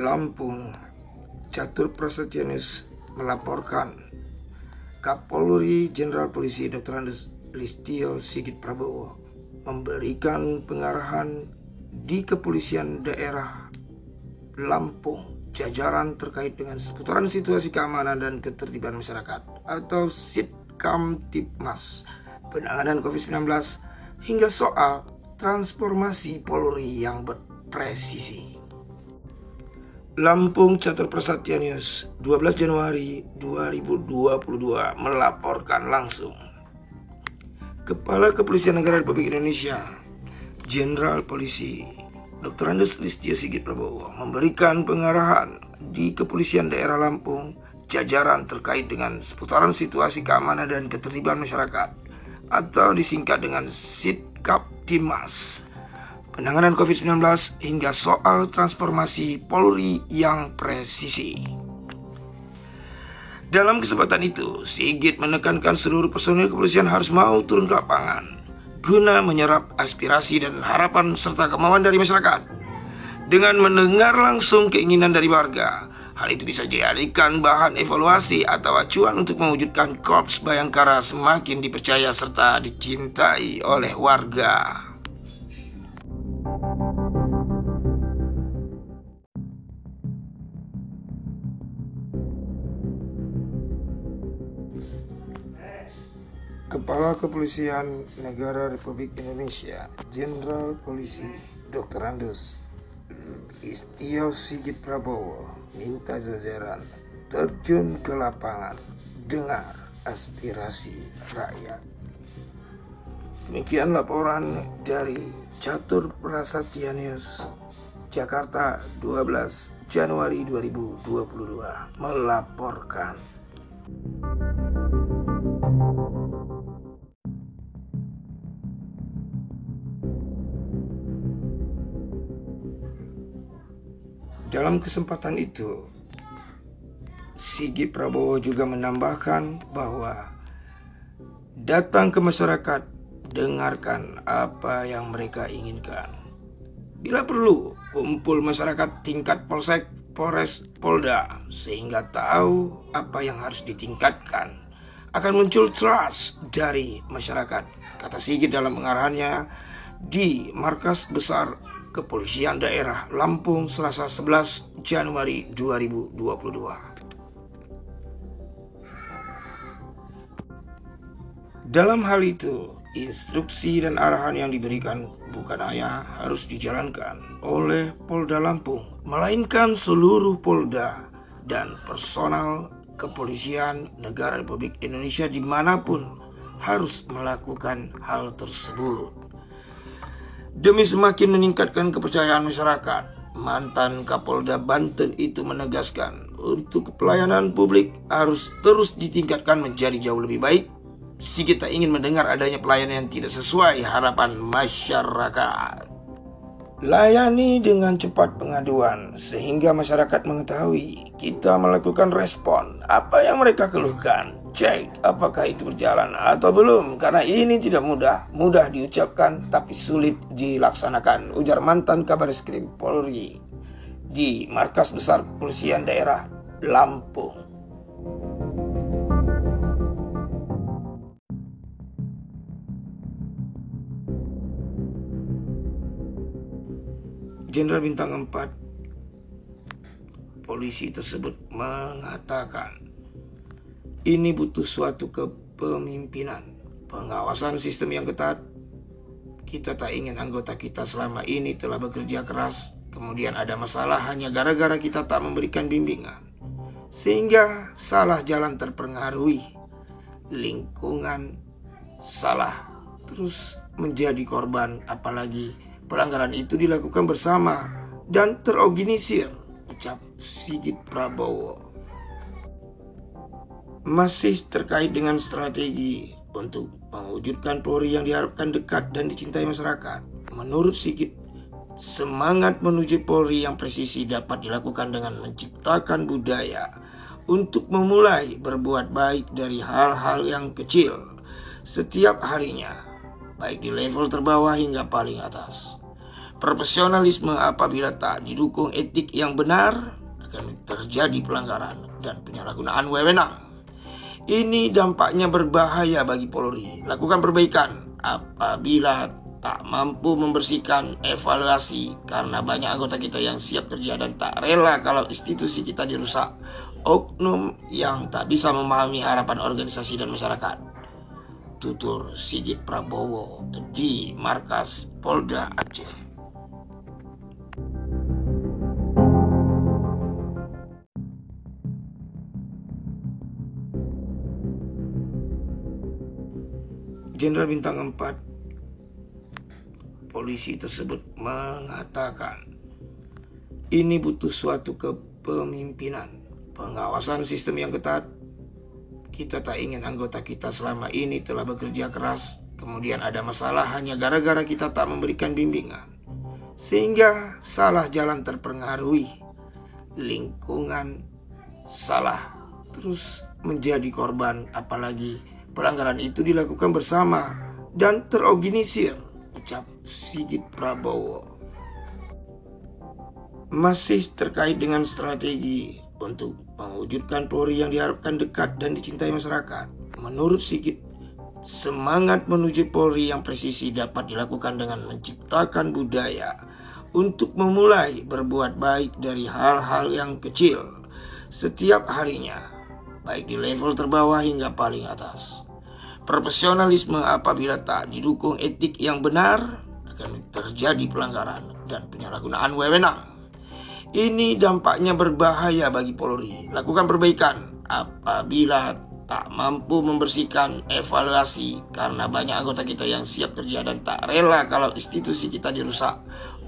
Lampung, Catur Prasetyanus melaporkan Kapolri Jenderal Polisi Dr. Andes Listio Sigit Prabowo memberikan pengarahan di kepolisian daerah Lampung jajaran terkait dengan seputaran situasi keamanan dan ketertiban masyarakat atau Sitkamtipmas penanganan COVID-19 hingga soal transformasi Polri yang berpresisi. Lampung Catur Prasetya News 12 Januari 2022 melaporkan langsung Kepala Kepolisian Negara Republik Indonesia Jenderal Polisi Dr. Andes Listio Sigit Prabowo memberikan pengarahan di Kepolisian Daerah Lampung jajaran terkait dengan seputaran situasi keamanan dan ketertiban masyarakat atau disingkat dengan Sitkaptimas penanganan COVID-19 hingga soal transformasi Polri yang presisi. Dalam kesempatan itu, Sigit menekankan seluruh personil kepolisian harus mau turun ke lapangan guna menyerap aspirasi dan harapan serta kemauan dari masyarakat. Dengan mendengar langsung keinginan dari warga, hal itu bisa dijadikan bahan evaluasi atau acuan untuk mewujudkan Korps Bayangkara semakin dipercaya serta dicintai oleh warga. Kepala Kepolisian Negara Republik Indonesia Jenderal Polisi Dr. Andes Istio Sigit Prabowo minta jajaran terjun ke lapangan dengar aspirasi rakyat. Demikian laporan dari Catur Prasatyanius Jakarta 12 Januari 2022 melaporkan. Dalam kesempatan itu, Sigit Prabowo juga menambahkan bahwa datang ke masyarakat, dengarkan apa yang mereka inginkan. Bila perlu, kumpul masyarakat tingkat polsek, polres, polda, sehingga tahu apa yang harus ditingkatkan. Akan muncul trust dari masyarakat, kata Sigit dalam pengarahannya di markas besar Kepolisian Daerah Lampung Selasa 11 Januari 2022. Dalam hal itu, instruksi dan arahan yang diberikan bukan hanya harus dijalankan oleh Polda Lampung, melainkan seluruh Polda dan personal kepolisian negara Republik Indonesia di mana pun harus melakukan hal tersebut. Demi semakin meningkatkan kepercayaan masyarakat, mantan Kapolda Banten itu menegaskan untuk pelayanan publik harus terus ditingkatkan menjadi jauh lebih baik. Si kita ingin mendengar adanya pelayanan yang tidak sesuai harapan masyarakat. Layani dengan cepat pengaduan sehingga masyarakat mengetahui kita melakukan respon apa yang mereka keluhkan cek apakah itu berjalan atau belum? Karena ini tidak mudah. Mudah diucapkan tapi sulit dilaksanakan. Ujar mantan kabar eskrim Polri di markas besar polisian daerah Lampung. Jenderal Bintang 4 polisi tersebut mengatakan ini butuh suatu kepemimpinan, pengawasan sistem yang ketat. Kita tak ingin anggota kita selama ini telah bekerja keras, kemudian ada masalah hanya gara-gara kita tak memberikan bimbingan. Sehingga salah jalan terpengaruhi, lingkungan salah, terus menjadi korban apalagi pelanggaran itu dilakukan bersama dan terorganisir, ucap Sigit Prabowo masih terkait dengan strategi untuk mewujudkan Polri yang diharapkan dekat dan dicintai masyarakat. Menurut Sigit, semangat menuju Polri yang presisi dapat dilakukan dengan menciptakan budaya untuk memulai berbuat baik dari hal-hal yang kecil setiap harinya, baik di level terbawah hingga paling atas. Profesionalisme apabila tak didukung etik yang benar akan terjadi pelanggaran dan penyalahgunaan wewenang. Ini dampaknya berbahaya bagi Polri. Lakukan perbaikan apabila tak mampu membersihkan evaluasi karena banyak anggota kita yang siap kerja dan tak rela kalau institusi kita dirusak. Oknum yang tak bisa memahami harapan organisasi dan masyarakat. Tutur Sigit Prabowo di Markas Polda Aceh. Jenderal Bintang 4 polisi tersebut mengatakan ini butuh suatu kepemimpinan, pengawasan sistem yang ketat. Kita tak ingin anggota kita selama ini telah bekerja keras, kemudian ada masalah hanya gara-gara kita tak memberikan bimbingan. Sehingga salah jalan terpengaruhi, lingkungan salah terus menjadi korban apalagi Pelanggaran itu dilakukan bersama dan terorganisir, ucap Sigit Prabowo. Masih terkait dengan strategi untuk mewujudkan Polri yang diharapkan dekat dan dicintai masyarakat. Menurut Sigit, semangat menuju Polri yang presisi dapat dilakukan dengan menciptakan budaya untuk memulai berbuat baik dari hal-hal yang kecil setiap harinya baik di level terbawah hingga paling atas. Profesionalisme apabila tak didukung etik yang benar akan terjadi pelanggaran dan penyalahgunaan wewenang. Ini dampaknya berbahaya bagi Polri. Lakukan perbaikan apabila tak mampu membersihkan evaluasi karena banyak anggota kita yang siap kerja dan tak rela kalau institusi kita dirusak.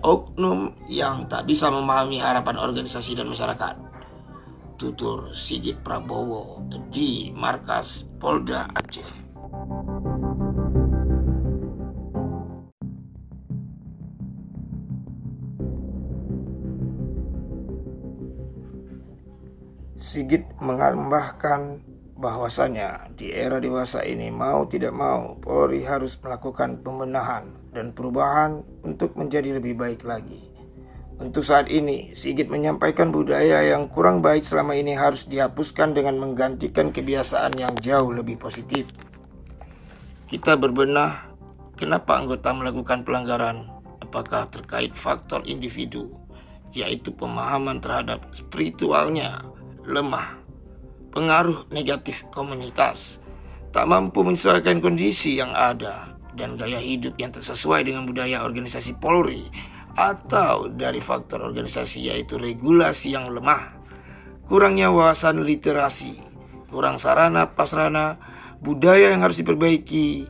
Oknum yang tak bisa memahami harapan organisasi dan masyarakat tutur Sigit Prabowo di markas Polda Aceh. Sigit menambahkan bahwasanya di era dewasa ini mau tidak mau Polri harus melakukan pembenahan dan perubahan untuk menjadi lebih baik lagi. Untuk saat ini, Sigit menyampaikan budaya yang kurang baik selama ini harus dihapuskan dengan menggantikan kebiasaan yang jauh lebih positif. Kita berbenah kenapa anggota melakukan pelanggaran, apakah terkait faktor individu, yaitu pemahaman terhadap spiritualnya lemah, pengaruh negatif komunitas, tak mampu menyesuaikan kondisi yang ada, dan gaya hidup yang tak sesuai dengan budaya organisasi Polri atau dari faktor organisasi yaitu regulasi yang lemah, kurangnya wawasan literasi, kurang sarana pasrana, budaya yang harus diperbaiki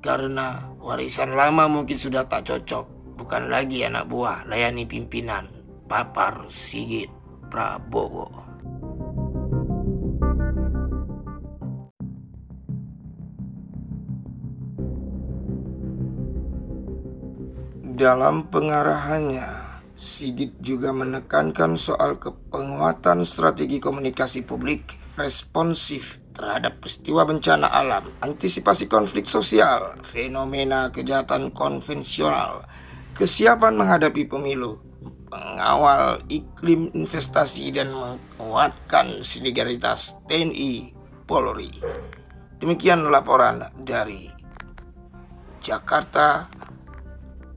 karena warisan lama mungkin sudah tak cocok, bukan lagi anak buah layani pimpinan Papar Sigit Prabowo. Dalam pengarahannya, Sigit juga menekankan soal kepenguatan strategi komunikasi publik responsif terhadap peristiwa bencana alam, antisipasi konflik sosial, fenomena kejahatan konvensional, kesiapan menghadapi pemilu, mengawal iklim investasi dan menguatkan sinergitas TNI Polri. Demikian laporan dari Jakarta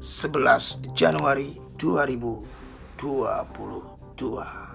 11 Januari 2022.